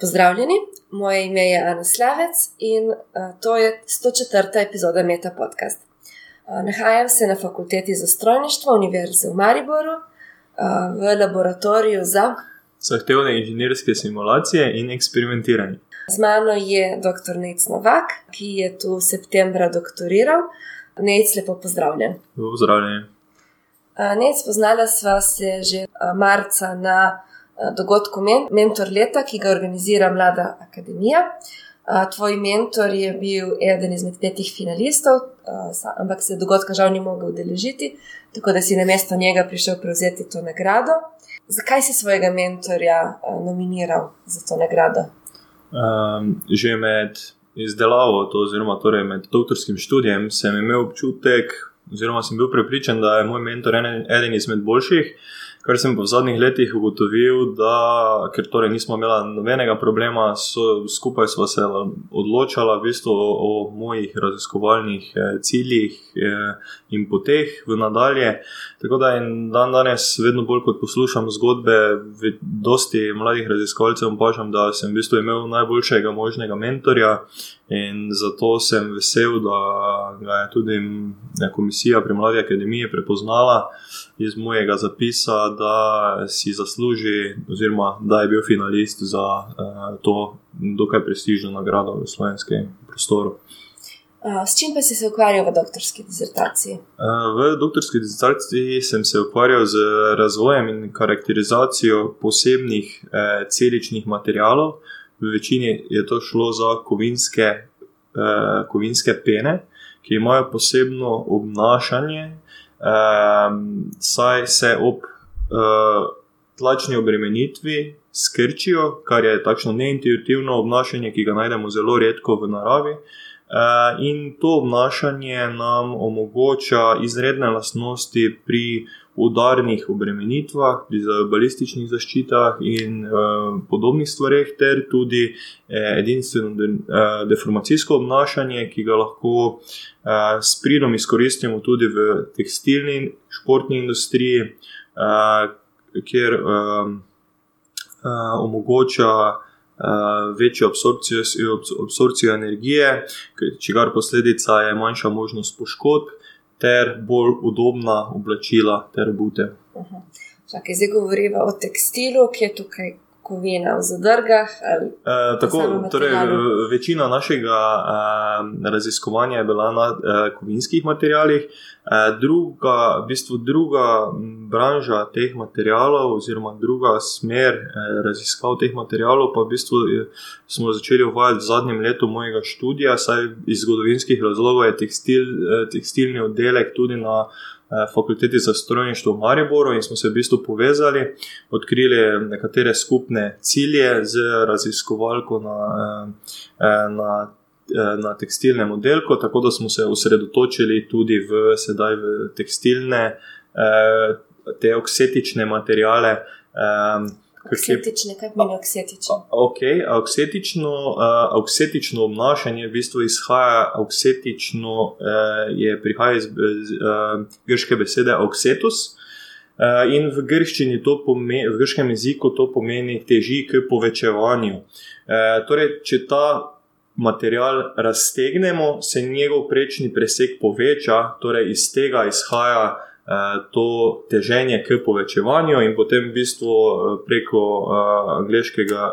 Pozdravljeni, moje ime je Ana Slavec in uh, to je 104. epizoda Meta Podcast. Uh, nahajam se na fakulteti za strojništvo Univerze v Mariboru uh, v laboratoriju za zahtevne inženirske simulacije in eksperimentiranje. Z mano je dr. Nec Novak, ki je tu v septembra doktoriral. Nec, lepo pozdravljen. Lepo pozdravljen. Nec, poznala sva se že marca na dogodku Mentor leta, ki ga organizira Mlada akademija. Tvoj mentor je bil eden izmed petih finalistov, ampak se dogodka žal ni mogel udeležiti, tako da si na mesto njega prišel prevzeti to nagrado. Zakaj si svojega mentorja nominiral za to nagrado? Um, že med izdelavo, to, oziroma torej med doktorskim študijem, sem imel občutek, oziroma sem bil prepričan, da je moj mentor eden, eden izmed boljših. Kar sem v zadnjih letih ugotovil, da ker torej nismo imeli nobenega problema, so, skupaj smo se odločali v bistvu o, o mojih raziskovalnih eh, ciljih eh, in poteh v nadalje. Tako da in dan danes, vedno bolj kot poslušam zgodbe, dosti mladih raziskovalcev opažam, da sem v bistvu imel najboljšega možnega mentorja. In zato sem vesel, da ga je tudi komisija pri Mladi akademiji prepoznala iz mojega zapisa, da si zasluži, oziroma da je bil finalist za uh, to dokaj prestižno nagrado v slovenskem prostoru. Uh, s čim pa si se ukvarjal v doktorski disertaciji? Uh, v doktorski disertaciji sem se ukvarjal z razvojem in karakterizacijo posebnih uh, celičnih materialov. V večini je to šlo za kovinske, uh, kovinske pene, ki imajo posebno obnašanje, um, saj se ob uh, tlačni obremenitvi skrčijo, kar je takšno neintuitivno obnašanje, ki ga najdemo zelo redko v naravi. Uh, in to obnašanje nam omogoča izredne lastnosti pri udarnih obremenitvah, pri balističnih zaščitah in uh, podobnih stvareh, ter tudi uh, edinstveno de, uh, deformacijsko obnašanje, ki ga lahko uh, s pridom izkoristimo tudi v tekstilni in športni industriji, uh, kjer uh, uh, omogoča. Uh, večjo absorpcijo, absorpcijo energije, čigar posledica je manjša možnost poškodb, ter bolj udobna oblačila ter bute. Čakaj, zdaj govorimo o tekstilu, ki je tukaj kovina v zadrgah. E, tako, torej, večina našega e, raziskovanja je bila na e, kovinskih materijalih, e, druga, v bistvu druga branža teh materijalov, oziroma druga smer e, raziskav teh materijalov, pa v bistvu smo začeli uvajati v zadnjem letu mojega študija, saj iz zgodovinskih razlogov je tekstil, e, tekstilni oddelek tudi na. Eh, fakulteti za strojništvo v Mariboru in smo se v bistvu povezali, odkrili nekatere skupne cilje z raziskovalko na, eh, eh, na, na tekstilnem oddelku, tako da smo se osredotočili tudi v, sedaj v tekstilne, te oksetične materijale. Oksetične, kaj pomeni oksetično? Okay, oksetično, uh, oksetično obnašanje v bistvu izhaja, oksetično uh, je, prihaja iz uh, grške besede oksetus. Uh, in v, pomeni, v grškem jeziku to pomeni teži k povečevanju. Uh, torej, če ta material raztegnemo, se njegov prečni preseg poveča, torej iz tega izhaja to teženje k povečevanju, in potem v bistvu eh, preko eh,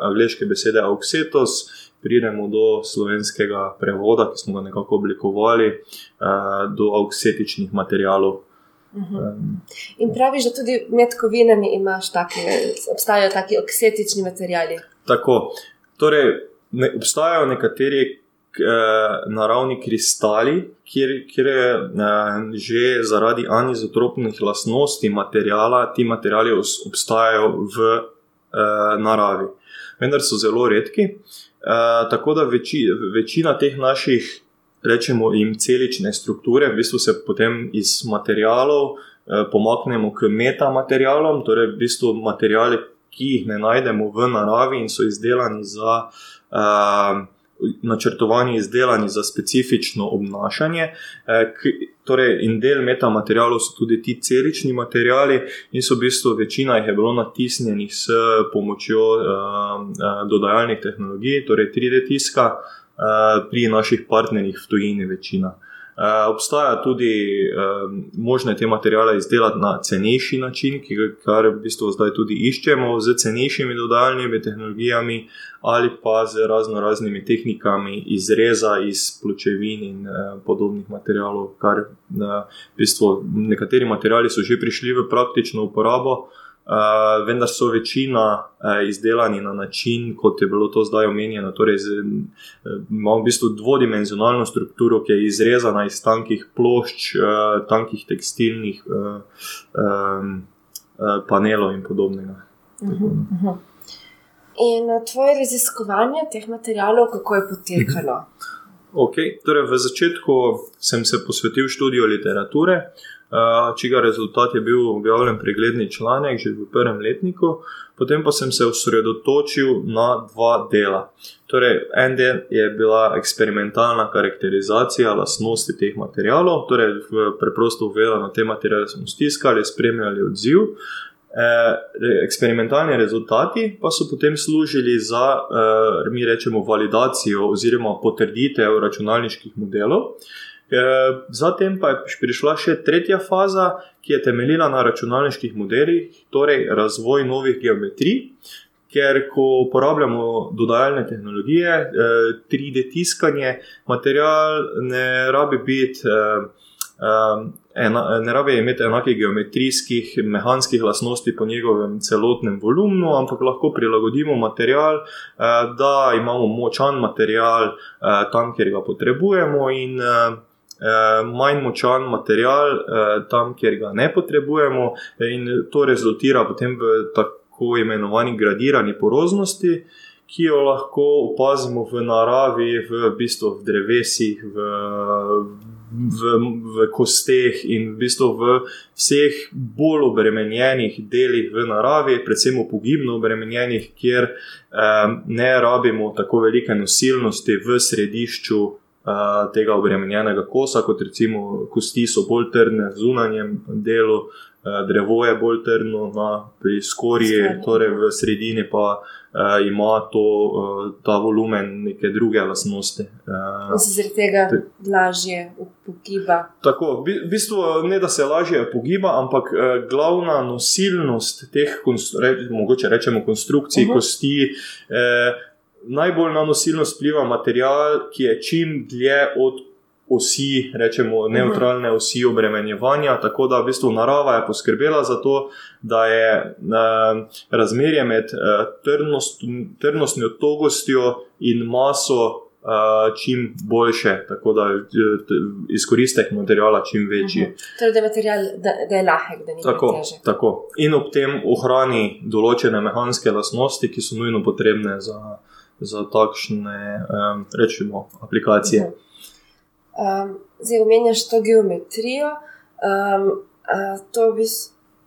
angliške besede auxetos pridemo do slovenskega prevoda, ki smo ga nekako oblikovali, do auxetičnih materijalov. Uhum. In praviš, da tudi med kovinami imaš take, obstajajo taki oksetični materijali. Tako. Torej, ne, obstajajo nekateri eh, naravni kristali, kjer, kjer je eh, že zaradi anizotropnih lastnosti materijala, ti materijali obstajajo v eh, naravi. Vendar so zelo redki. Eh, tako da veči, večina teh naših, rečemo, jim celične strukture, v bistvu se potem iz materijalov eh, pomaknemo k metamaterialom, torej v bistvu materijali, ki jih ne najdemo v naravi in so izdelani za. Eh, načrtovani, izdelani za specifično obnašanje. Eh, torej, in del metamaterialov so tudi ti celični materiali, in so v bistvu večina jih je bilo natisnjenih s pomočjo uh, uh, dodajalnih tehnologij, torej 3D tiska, pri naših partnerjih v tujini večina. Uh, obstaja tudi uh, možnost te materijale izdelati na cenejši način, ki ga v bistvu zdaj tudi iščemo z cenejšimi dodajalnimi tehnologijami ali pa z razno raznimi tehnikami izreza iz pločevin in uh, podobnih materijalov. Kar, uh, v bistvu, nekateri materijali so že prišli v praktično uporabo, uh, vendar so večina uh, izdelani na način, kot je bilo to zdaj omenjeno. Torej, z, uh, imamo v bistvu dvodimenzionalno strukturo, ki je izrezana iz tankih plošč, uh, tankih tekstilnih uh, um, uh, panelov in podobnega. Uh -huh, uh -huh. In tvoje raziskovanje teh materijalov, kako je potekalo? Okay. Torej, v začetku sem se posvetil študiju literature. Uh, čigar rezultat je bil objavljen pregledni članek že v prvem letniku, potem pa sem se osredotočil na dva dela. Torej, en del je bila eksperimentalna karakterizacija lastnosti teh materijalov, torej, preprosto uvedeno, te materijale smo stiskali, spremljali odziv. E, eksperimentalni rezultati pa so potem služili za, e, mi rečemo, validacijo oziroma potrditev računalniških modelov. Eh, zatem pa je prišla še tretja faza, ki je temeljila na računalniških modelih, torej razvoj novih geometrij. Ker, ko uporabljamo dodajalne tehnologije, 3D eh, tiskanje, material ne rabi biti. Eh, ne rabi imeti enakih geometrijskih, mehanskih lastnosti po njegovem celotnem volumnu, ampak lahko prilagodimo material, da imamo močan material tam, kjer ga potrebujemo, in manj močan material eh, tam, kjer ga ne potrebujemo, in to rezultira potem v tako imenovani gradirani poroznosti, ki jo lahko opazimo v naravi, v bistvu v drevesih, v, v, v kosteh in v bistvu v vseh bolj obremenjenih delih v naravi, predvsem pogibno obremenjenih, kjer eh, ne rabimo tako velike nosilnosti v središču tega obremenjenega kosa, kot recimo kosti so bolj trdne v zunanjem delu, drevo je bolj trdno na skorji, torej v sredini pa uh, ima to, uh, ta volumen neke druge lastnosti. Uh, se zaradi tega lažje pogiba. Tako, v bistvu ne da se lažje pogiba, ampak uh, glavna nosilnost teh, re, mogoče rečemo, konstrukcij uh -huh. kosti. Uh, najbolj na nosilnost vpliva material, ki je čim dlje od osi, rečemo, neutralne osi obremenjevanja. Tako da v bistvu narava je poskrbela za to, da je eh, razmerje med eh, trdnost, trdnostjo, togostjo in maso. Uh, čim boljše, tako da je izkoristek materijala čim večji. Uh -huh. Torej, da je material, da, da je lahek, da ni tako teže. Tako. In ob tem ohrani določene mehanske lastnosti, ki so nujno potrebne za, za takšne, um, rečemo, aplikacije. Um, zdaj, omenjaš to geometrijo. Um, to, bi,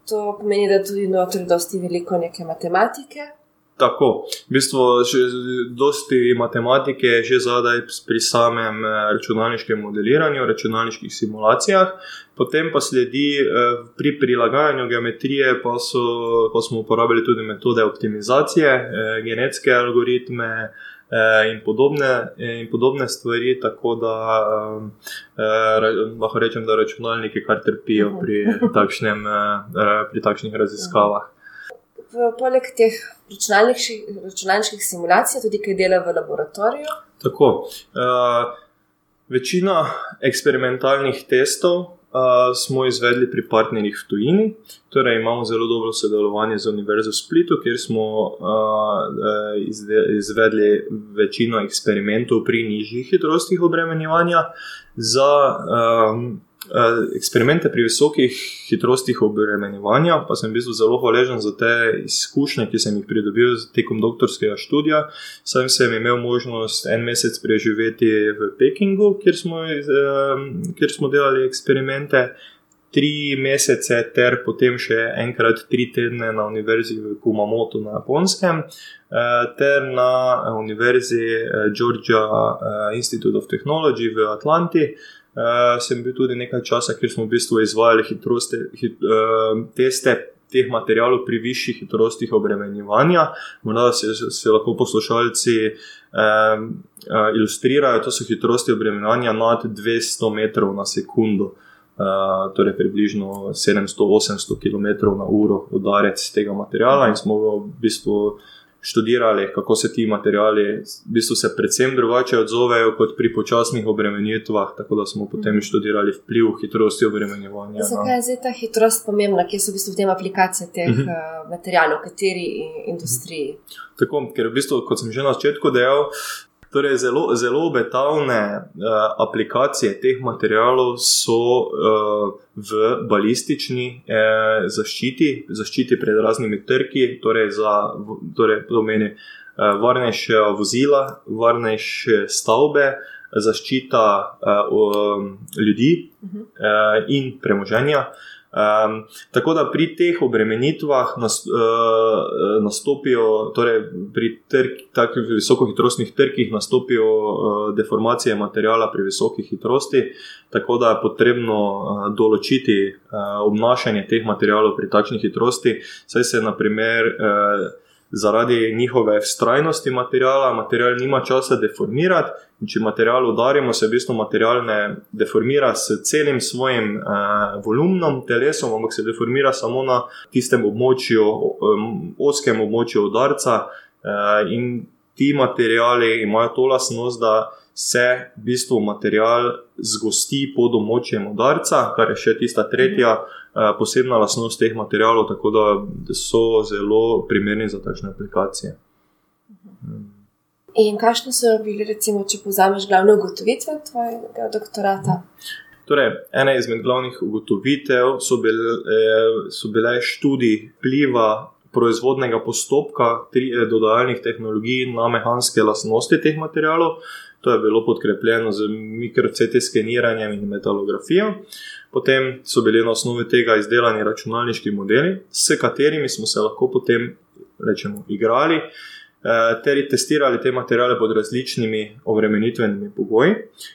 to pomeni, da tudi notri dosti veliko neke matematike. Tako, v bistvu je dosti matematike že zadaj pri samem eh, računalniškem modeliranju, računalniških simulacijah, potem pa sledi eh, pri prilagajanju geometrije, pa, so, pa smo uporabili tudi metode optimizacije, eh, genetske algoritme. In podobne, in podobne stvari, tako da eh, lahko rečem, da računalniki kar trpijo pri, takšnem, eh, pri takšnih raziskavah poleg teh računalniških simulacij, tudi kaj dela v laboratoriju? Tako. Uh, večina eksperimentalnih testov uh, smo izvedli pri partnerjih v tujini. Torej, imamo zelo dobro sodelovanje z Univerzo v Splitu, kjer smo uh, izvedli večino eksperimentov pri nižjih hitrostih obremenjevanja za. Um, Eh, eksperimente pri visokih hitrostih obremenjevanja, pa sem bil zelo hvaležen za te izkušnje, ki sem jih pridobil tekom doktorskega študija. Sam sem imel možnost en mesec preživeti v Pekingu, kjer smo, kjer smo delali eksperimente. tri mesece, ter potem še enkrat tri tedne na univerzi v Kumamoto na Japonskem, ter na univerzi Georgia Institute of Technology v Atlanti. Sem bil tudi nekaj časa, kjer smo v bistvu izvajali hitrosti, hit, teste teh materijalov pri višjih hitrostih obremenjevanja. Morda se, se lahko poslušalci um, ilustrirajo, to so hitrosti obremenjevanja nad 200 metrov na sekundo. Uh, torej, približno 700-800 km/h udarec tega materijala, in smo v bistvu študirali, kako se ti materiali v bistvu se predvsem drugače odzovejo kot pri počasnih obremenitvah. Tako da smo potem mhm. študirali vpliv hitrosti obremenjevanja. Zakaj je zdaj ta hitrost pomembna, kje so v bistvu v tem aplikacije teh uh mhm. eh, -huh. materijalov, v kateri industriji? Tako, ker v bistvu, kot sem že na začetku dejal, Torej, zelo, zelo obetavne uh, aplikacije teh materijalov so uh, v balistični uh, zaščiti, zaščiti pred raznimi trki, torej, za, torej to pomeni uh, varnejše vozila, varnejše stavbe, zaščita uh, um, ljudi uh, in premoženja. Um, tako da pri teh obremenitvah nas, uh, nastopijo, torej pri takih visokohitrostnih trkih, nastopijo uh, deformacije materijala pri visoki hitrosti, tako da je potrebno uh, določiti uh, obnašanje teh materijalov pri takšni hitrosti, saj se naprimer. Uh, zaradi njihove vztrajnosti materijala, material nima časa deformirati. In če material udarimo, se v bistvu material ne deformira s celim svojim eh, volumnom, telesom, ampak se deformira samo na tistem območju, oskem območju udarca. Eh, in ti materiali imajo to lasnost, da se v bistvu material zgosti pod območjem udarca, kar je še tista tretja. Mhm. Eh, posebna lastnost teh materijalov, tako da so zelo primerni za takšne aplikacije. In kakšne so bile, recimo, če povzameš glavne ugotovitve tvojega doktorata? Torej, ena izmed glavnih ugotovitev so bile, eh, so bile študije vpliva proizvodnega postopka eh, dodajalnih tehnologij na mehanske lastnosti teh materijalov. To je bilo podkrepljeno z mikro-CT skeniranjem in metalografijo. Potem so bili na osnovi tega izdelani računalniški modeli, s katerimi smo se lahko potem rečemo, igrali eh, ter testirali te materijale pod različnimi obremenitvenimi pogoji,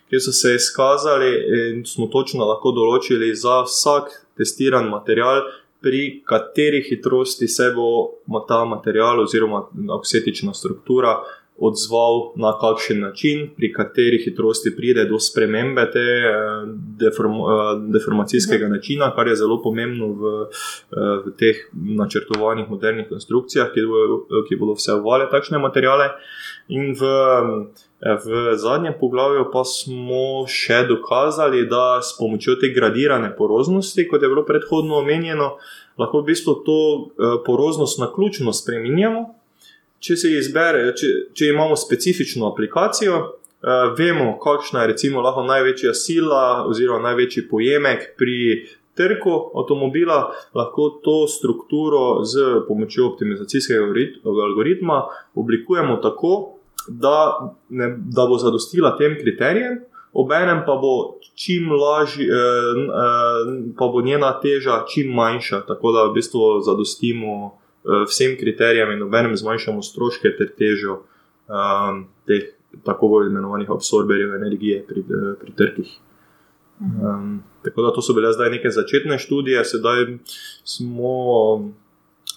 ki so se izkazali in smo točno lahko določili za vsak testiran material. Pri kateri hitrosti se bo ta material oziroma oksetična struktura odzval na kakšen način, pri kateri hitrosti pride do spremembe te eh, deform, eh, deformacijskega načina, kar je zelo pomembno v, eh, v teh načrtovanih modernih konstrukcijah, ki, bo, ki bodo vse uvale takšne materijale. In v, v zadnjem poglavju pa smo še dokazali, da s pomočjo te gradirane poroznosti, kot je bilo predhodno omenjeno, lahko v bistvu to poroznost na ključno spremenjamo če se izbere, če, če imamo specifično aplikacijo, uh, vemo, kakšna je recimo lahko največja sila oziroma največji pojemek pri trku avtomobila, lahko to strukturo z pomočjo optimizacijskega algoritma oblikujemo tako, da, ne, da bo zadostila tem kriterijem. Obenem pa bo čim lažje, eh, eh, pa bo njena teža čim manjša, tako da v bistvu zadostimo vsem kriterijem in obenem zmanjšamo stroške ter težo um, teh tako imenovanih absorberjev energije pri, eh, pri trgih. Um, tako da to so bile zdaj neke začetne študije, sedaj smo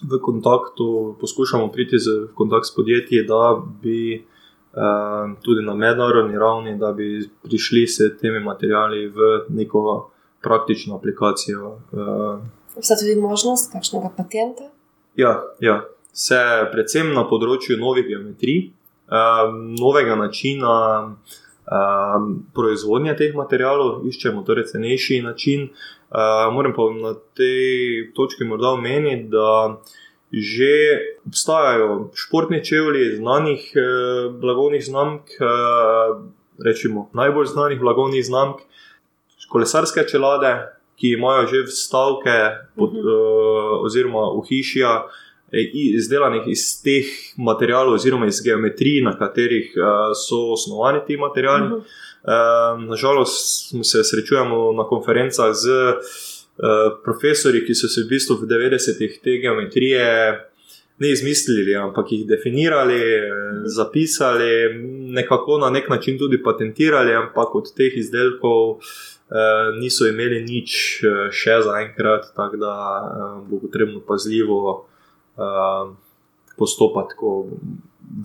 v kontaktu, poskušamo priti v kontakt s podjetji, da bi um, tudi na mednarodni ravni, da bi prišli s temi materiali v neko praktično aplikacijo. Uh, Vsa tudi možnost kakšnega patenta? Ja, ja. Se predvsem na področju novih geometrij, um, novega načina um, proizvodnje teh materijalov, iščemo torej cenejši način. Uh, moram pa na tej točki morda omeniti, da že obstajajo športni čevlji znanih eh, blagovnih znamk, eh, rečemo najbolj znanih blagovnih znamk, kolesarske čelade, ki imajo že vstavke pod, uh -huh. uh, oziroma uhišja, eh, izdelanih iz teh materijalov, oziroma iz geometrij, na katerih uh, so osnovani ti materiali. Uh -huh. uh, nažalost, se srečujemo na konferencah z profesori, ki so se v bistvu v 90-ih te geometrije ne izmislili, ampak jih definirali, zapisali, nekako na nek način tudi patentirali, ampak od teh izdelkov. Uh, niso imeli nič uh, še zaenkrat, tako da uh, bo potrebno pazljivo postopati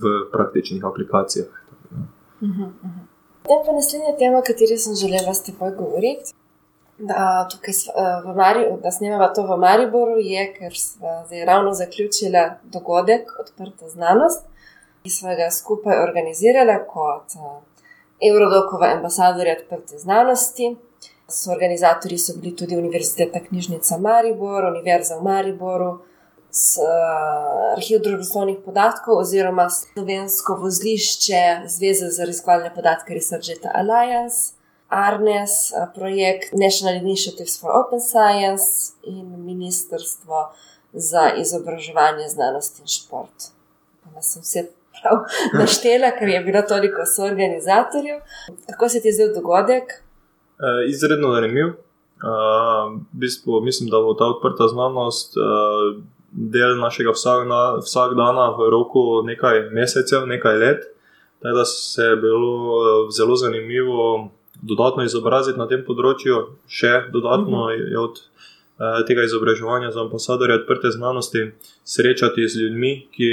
v praktičnih aplikacijah. Uh -huh, uh -huh. Pa naslednja tema, o kateri sem želela s teboj govoriti, da, tukaj, Mari, da snemamo to v Mariboru, je, ker smo zdaj ravno zaključili dogodek Odprta znanost, ki smo ga skupaj organizirali kot Eurodokova ambasadorja Odprte znanosti. So organizatorji so bili tudi Univerziteta Knjižnica Maribor, Univerza v Mariboru, s, uh, arhiv družboslovnih podatkov oziroma slovensko vozlišče Zveze za raziskovalne podatke Research Alliance. Arnes, projekt National Initiatives for Open Science in Ministrstvo za izobraževanje, znanost in šport. Pa sem vse prav naštela, ker je bilo toliko soorganizatorjev. Kako se ti je zdel dogodek? Uh, izredno zanimiv. Uh, v bistvu, mislim, da bo ta odprta znanost uh, del našega vsak, na, vsak dana v roku nekaj mesecev, nekaj let. Tako da se je bilo zelo zanimivo dodatno izobraziti na tem področju, še dodatno mhm. je od tega izobraževanja za ambasadorje odprte znanosti, srečati z ljudmi, ki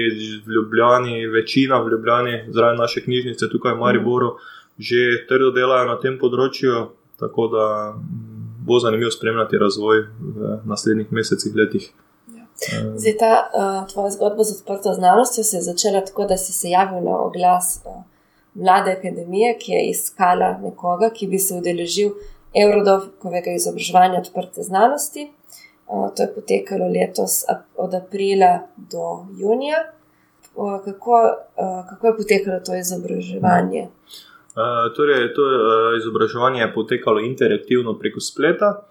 v Ljubljani, večina v Ljubljani, zraven naše knjižnice, tukaj v Mariboru, že trdo delajo na tem področju. Tako da mm, bo zanimivo spremljati razvoj v naslednjih mesecih, letih. Ja. Zdaj, ta uh, tvoja zgodba z odprto znanostjo se je začela tako, da si se javil na oglas. Uh, mlade akademije, ki je iskala nekoga, ki bi se udeležil Eurodovkovega izobraževanja odprte znanosti. To je potekalo letos od aprila do junija. Kako, kako je potekalo to izobraževanje? Uh, torej, to uh, izobraževanje je potekalo interaktivno preko spleta.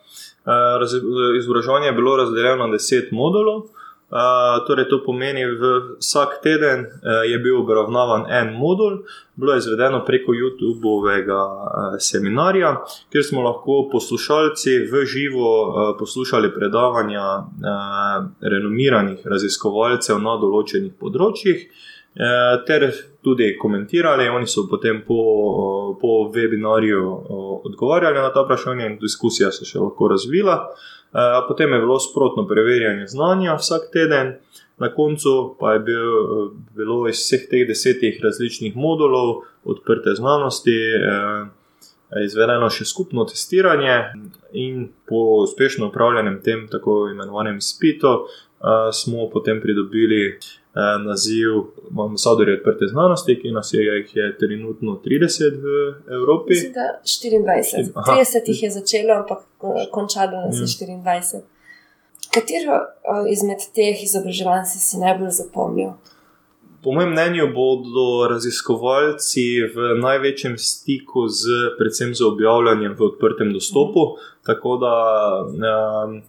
Uh, izobraževanje je bilo razdeljeno na deset modulov, uh, torej, to pomeni, da vsak teden uh, je bil obravnavan en modul, bilo je izvedeno preko YouTube-ovega uh, seminarja, kjer smo lahko poslušalci v živo uh, poslušali predavanja uh, renomiranih raziskovalcev na določenih področjih. Ter tudi komentirali, oni so potem po, po webinarju odgovarjali na ta vprašanja, in diskusija se še lahko razvila. Eh, potem je bilo sprotno preverjanje znanja vsak teden, na koncu pa je bil, eh, bilo iz vseh teh desetih različnih modulov odprte znanosti. Eh, izvedeno še skupno testiranje, in po uspešno upravljenem tem tako imenovanem spitu, smo potem pridobili Eh, naziv ambasadorja odprte znanosti, ki nas je, je trenutno 30 v Evropi. Mislim, da 24. Aha. 30 jih je začelo, ampak eh, končalo nas je 24. Ja. Katero eh, izmed teh izobraževanj si, si najbolj zapomnil? Po mojem mnenju bodo raziskovalci v največjem stiku z, predvsem z objavljanjem v odprtem dostopu. Mm. Tako da um,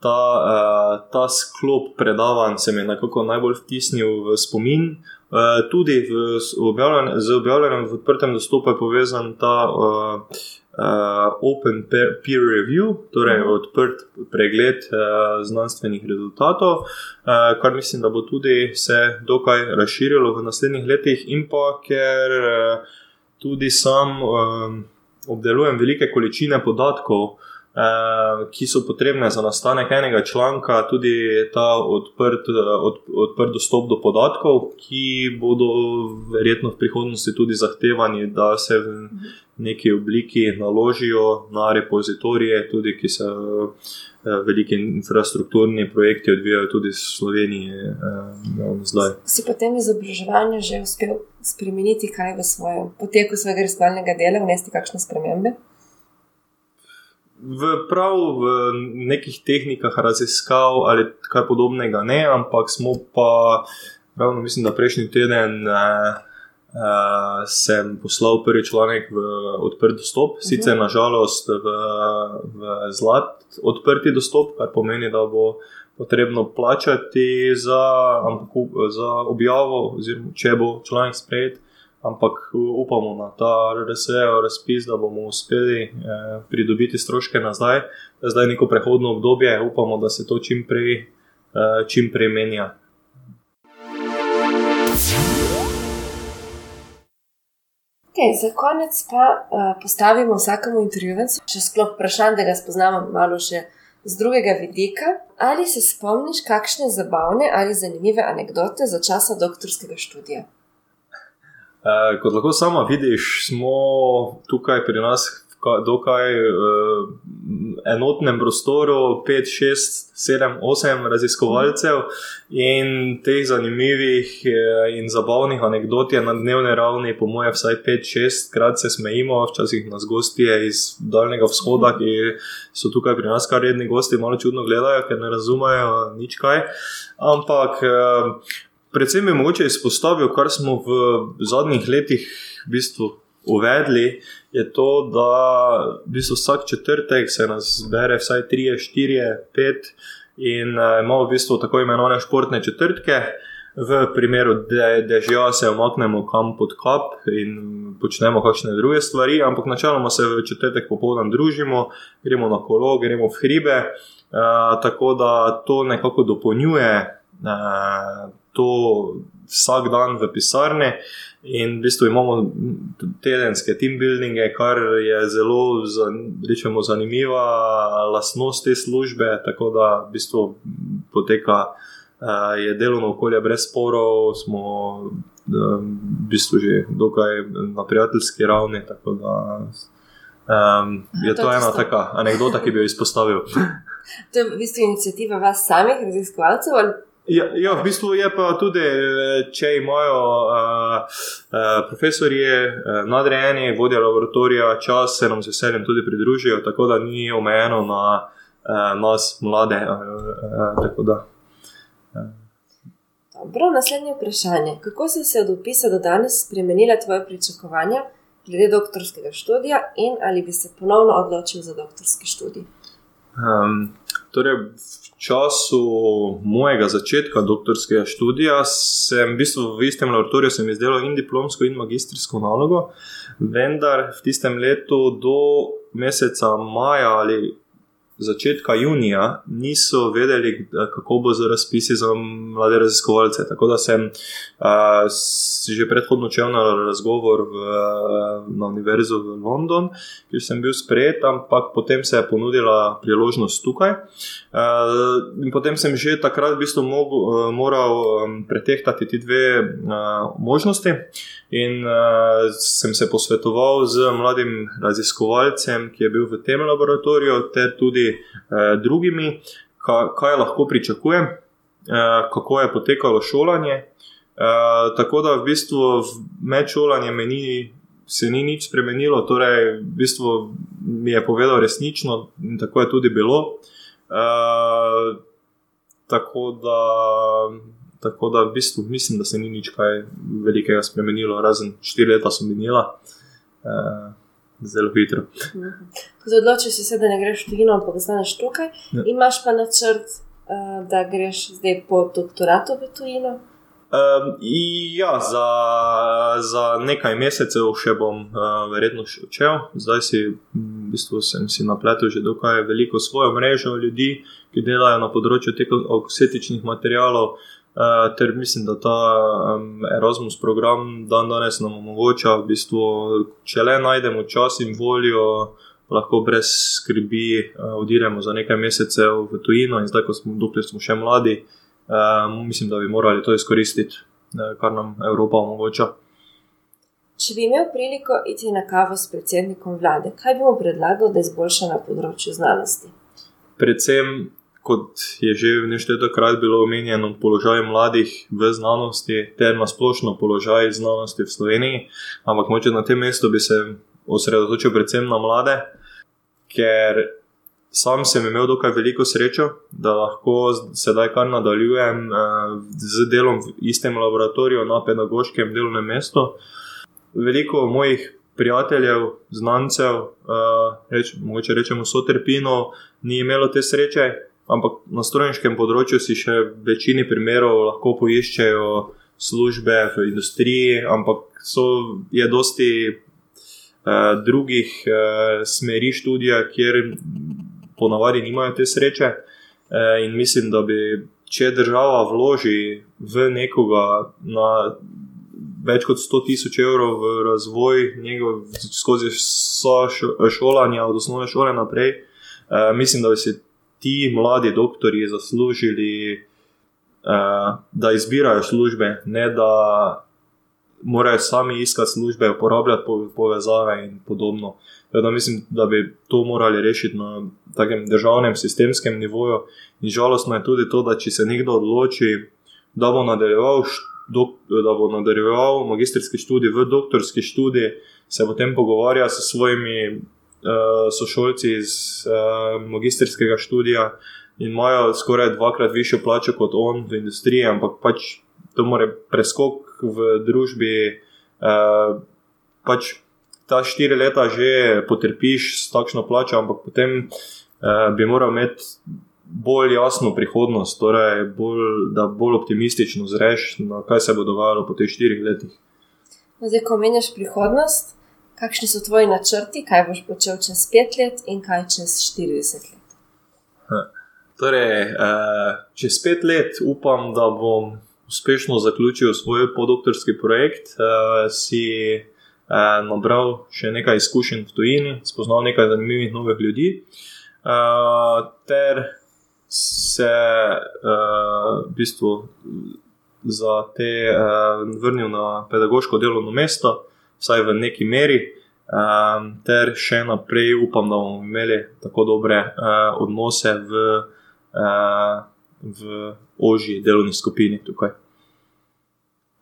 ta, uh, ta sklop predavanj se mi je nekako najbolj vtisnil v spomin. Uh, tudi v, objavljen, z objavljanjem v odprtem dostopu je povezan ta uh, uh, Open Peer Review, torej mhm. odprt pregled uh, znanstvenih rezultatov, uh, kar mislim, da bo tudi se dokaj razširilo v naslednjih letih, in pa ker uh, tudi sam um, obdelujem velike količine podatkov. Eh, ki so potrebne za nastanek enega članka, tudi ta odprt, od, odprt dostop do podatkov, ki bodo verjetno v prihodnosti tudi zahtevani, da se v neki obliki naložijo na repozitorije, tudi ki se. Eh, veliki infrastrukturni projekti odvijajo tudi v Sloveniji, eh, zdaj. Si potem izobraževanje že uspel spremeniti kaj v svojem poteku svojega raziskovalnega dela, vnesti kakšne spremembe? V prav v nekih tehnikah raziskav ali kaj podobnega, ne, ampak smo pa, ravno mislim, da prejšnji teden. Eh, Uh, sem poslal prvi članek v odprt dostop, mhm. sicer nažalost v, v zlat odprti dostop, kar pomeni, da bo potrebno plačati za, za objavo, oziroma če bo članek sprejet, ampak upamo na ta RSE razpis, da bomo uspeli eh, pridobiti stroške nazaj. Zdaj je neko prehodno obdobje, upamo, da se to čim prej, eh, čim prej menja. Okay, za konec pa uh, postavimo vsakemu intervjuvencu še sklop vprašanj, da ga spoznamo malo še z drugega vidika. Ali se spomniš kakšne zabavne ali zanimive anekdote za časa doktorskega študija? Uh, kot lahko sama vidiš, smo tukaj pri nas dokaj uh, enotnem prostoru, 5, 6, 7, 8 raziskovalcev in teh zanimivih uh, in zabavnih anegdot je na dnevni ravni, po mojem, vsaj 5, 6 krat se smejimo, včasih nas gostje iz daljnega vzhoda, ki so tukaj pri nas kar redni gosti, malo čudno gledajo, ker ne razumejo nič kaj. Ampak. Uh, Predvsem bi mogoče izpostavil, kar smo v zadnjih letih v bistvu uvedli, je to, da v bistvu vsak četrtek se nas zbere vsaj 3, 4, 5 in uh, imamo v bistvu tako imenovane športne četrtke. V primeru, da dežja se omaknemo kam pod kap in počnemo kakšne druge stvari, ampak načeloma se v četrtek popoldan družimo, gremo na kolo, gremo v hribe, uh, tako da to nekako dopolnjuje to vsak dan v pisarni. In v bistvu imamo tedenske team buildinge, kar je zelo rečemo, zanimiva lastnost te službe. Tako da v bistvu poteka uh, je delovno okolje brez sporov, smo um, v bistvu že dokaj na prijateljski ravni. Tako da um, je to, to ena taka anekdota, ki bi jo izpostavil. To je v bistvu inicijativa vas samih, raziskovalcev. Ja, ja, v bistvu je pa tudi, če imajo uh, uh, profesori, uh, nadrejeni, vodja laboratorija, čas se nam z veseljem tudi pridružijo, tako da ni omejeno na uh, nas, mlade. Uh, uh, Dobro, naslednje vprašanje. Kako so se od opisa do danes spremenile tvoje pričakovanja glede doktorskega študija in ali bi se ponovno odločil za doktorski študij? Um, torej, času mojega začetka doktorskega študija sem v bistvu v istem laboratoriju izdelal in diplomsko, in magistrsko nalogo, vendar v tistem letu do meseca maja ali začetka junija niso vedeli, kako bo z razpisi za mlade raziskovalce. Tako da sem uh, že predhodno čel na razgovor v, na Univerzo v London, kjer sem bil sprejet, ampak potem se je ponudila priložnost tukaj. Uh, potem sem že takrat v bistvu mogu, uh, moral um, pretehtati ti dve uh, možnosti. In uh, sem se posvetoval z mladim raziskovalcem, ki je bil v tem laboratoriju, ter tudi uh, drugimi, ka, kaj lahko pričakujem, uh, kako je potekalo šolanje. Uh, tako da v bistvu med šolanjem meni. Se ni nič spremenilo, torej, v bistvu mi je povedal resnično, in tako je tudi bilo. Uh, tako da Tako da v bistvu mislim, da se ni nič kaj velikega spremenilo, razen štiri leta so minila. Uh, Zelo hitro. Ko se odločiš, se, da ne greš v tujino, ampak ostaneš tukaj, ja. imaš pa načrt, uh, da greš zdaj po doktoratu v tujino? Um, ja, za, za nekaj mesecev še bom uh, verjetno še odšel. Zdaj si, v bistvu, sem si napletel že dokaj veliko svojo mrežo ljudi, ki delajo na področju teh akusetičnih materijalov. Uh, ter mislim, da ta um, Erasmus program dan danes nam omogoča, v bistvu, če le najdemo čas in voljo, lahko brez skrbi uh, odiremo za nekaj mesecev v tujino. In zdaj, ko smo, smo še mladi, uh, mislim, da bi morali to izkoristiti, kar nam Evropa omogoča. Če bi imel priliko iti na kavo s predsednikom vlade, kaj bi mu predlagal, da izboljša na področju znanosti? Predvsem kot je že neštetokrat bilo omenjeno, položaj mladih v znanosti, ter na splošno položaj znanosti v Sloveniji. Ampak moče na tem mestu bi se osredotočil predvsem na mlade, ker sam sem imel dokaj veliko srečo, da lahko sedaj kar nadaljujem eh, z delom v istem laboratoriju na pedagoškem delovnem mestu. Veliko mojih prijateljev, znancev, uh, reč, mogoče rečemo, so trpino, ni imelo te sreče, ampak na strojniškem področju si še v večini primerov lahko poiščejo službe v industriji, ampak so, je dosti uh, drugih uh, smeri študija, kjer ponavadi nimajo te sreče. Uh, in mislim, da bi, če država vloži v nekoga na več kot 100 tisoč evrov v razvoj njegov, skozi vso šolanje, od osnovne šole naprej, uh, mislim, da bi si ti mladi doktori zaslužili, uh, da izbirajo službe, ne da morajo sami iskati službe, uporabljati povezave in podobno. Da mislim, da bi to morali rešiti na takem državnem, sistemskem nivoju. In žalostno je tudi to, da če se nekdo odloči, da bo nadaljeval, da bo nadaljeval magistrski študij v doktorski študij, se potem pogovarja s svojimi sošolci iz uh, magistrskega študija in imajo skoraj dvakrat višjo plačo kot on v industriji, ampak pač to more preskok v družbi. Uh, pač ta štiri leta že potrpiš s takšno plačo, ampak potem bi moral imeti bolj jasno prihodnost, torej bolj, da bolj optimistično zreš, kaj se bo dogajalo po teh štirih letih. No, zdaj, ko menjaš prihodnost, kakšni so tvoji načrti, kaj boš počel čez pet let in kaj čez 40 let? Ha. Torej, uh, čez pet let upam, da bom uspešno zaključil svoj podoktorski projekt, uh, si uh, nabral še nekaj izkušenj v tujini, spoznal nekaj zanimivih novih ljudi, ter se v bistvu za te vrnil na pedagoško delovno mesto, vsaj v neki meri. Um, ter še naprej upam, da bomo imeli tako dobre uh, odnose v, uh, v ožji delovni skupini tukaj.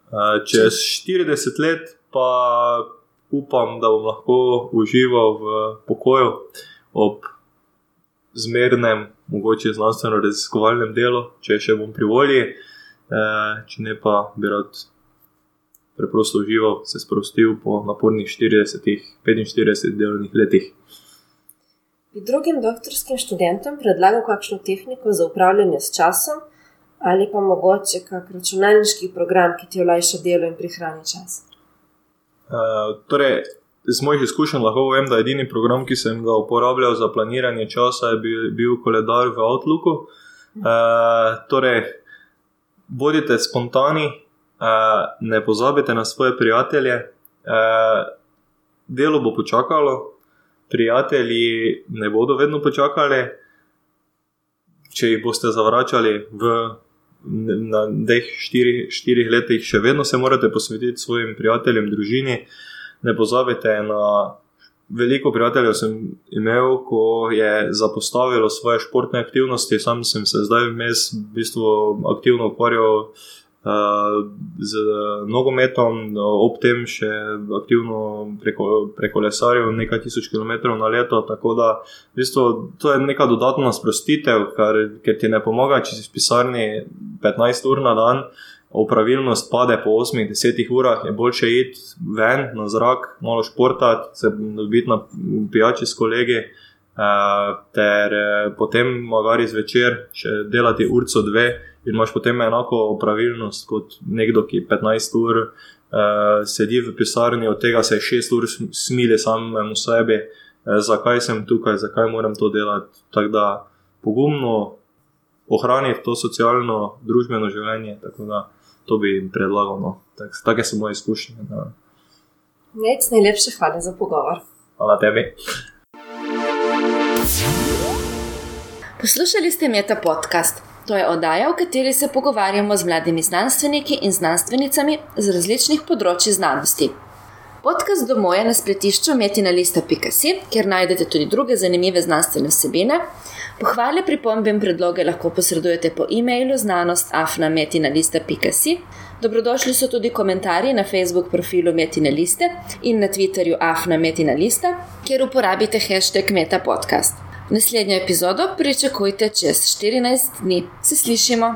Uh, čez 40 let pa upam, da bom lahko užival v pokoju ob zmernem, mogoče znanstveno-raziskovalnem delu, če še bom pri volji, eh, če ne pa bi rad preprosto užival, se sprostil po napornih 40-45 delovnih letih. Bi drugim doktorskim študentom predlagal kakšno tehniko za upravljanje s časom, ali pa mogoče kak računalniški program, ki ti olajša delo in prihrani čas? Uh, torej, iz mojih izkušenj lahko povem, da je edini program, ki sem ga uporabljal za planiranje časa, bil, bil koledar v Outlooku. Uh, torej, bodite spontani, ne pozabite na svoje prijatelje. Uh, delo bo počakalo, prijatelji ne bodo vedno počakali. Če jih boste zavračali v teh štirih, štirih letih, še vedno se morate posvetiti svojim prijateljem, družini. Uh, ne pozabite na veliko prijateljev, sem imel, ko je zapostavilo svoje športne aktivnosti. Sam sem se zdaj vmes v bistvu aktivno ukvarjal. Z nogometom, ob tem še aktivno preko, preko lesarjev, nekaj tisoč kilometrov na leto. Tako da, v bistvu, to je neka dodatna sprostitev, kar, ker ti ne pomaga, če si v pisarni 15 ur na dan, opravilnost pade po 8-10 urah, je boljše iti ven na zrak, malo športati, se dobiti na pijači s kolegi. Uh, ter uh, potem, magari zvečer, še delati urco dve, in imaš potem enako pravilnost kot nekdo, ki 15 ur uh, sedi v pisarni, od tega se 6 ur smili samemu sebi, uh, zakaj sem tukaj, zakaj moram to delati. Tako da pogumno ohraniti to socialno, družbeno življenje. Tako da to bi jim predlagal. No. Tak, take so moje izkušnje. No. Nec, najlepše hvala za pogovor. Hvala tebi. Poslušali ste Meta podcast. To je oddaja, v kateri se pogovarjamo z mladimi znanstveniki in znanstvenicami z različnih področji znanosti. Podcast domov je na spletišču metina.si, kjer najdete tudi druge zanimive znanstvene vsebine. Pohvale, pripombe in predloge lahko posredujete po e-mailu znanost.afnametina.si. Dobrodošli so tudi komentarji na Facebook profilu Metina Liste in na Twitterju Afnametina Lista, kjer uporabite hashtag MetaPodcast. Naslednjo epizodo pričakujte čez 14 dni. Se slišimo!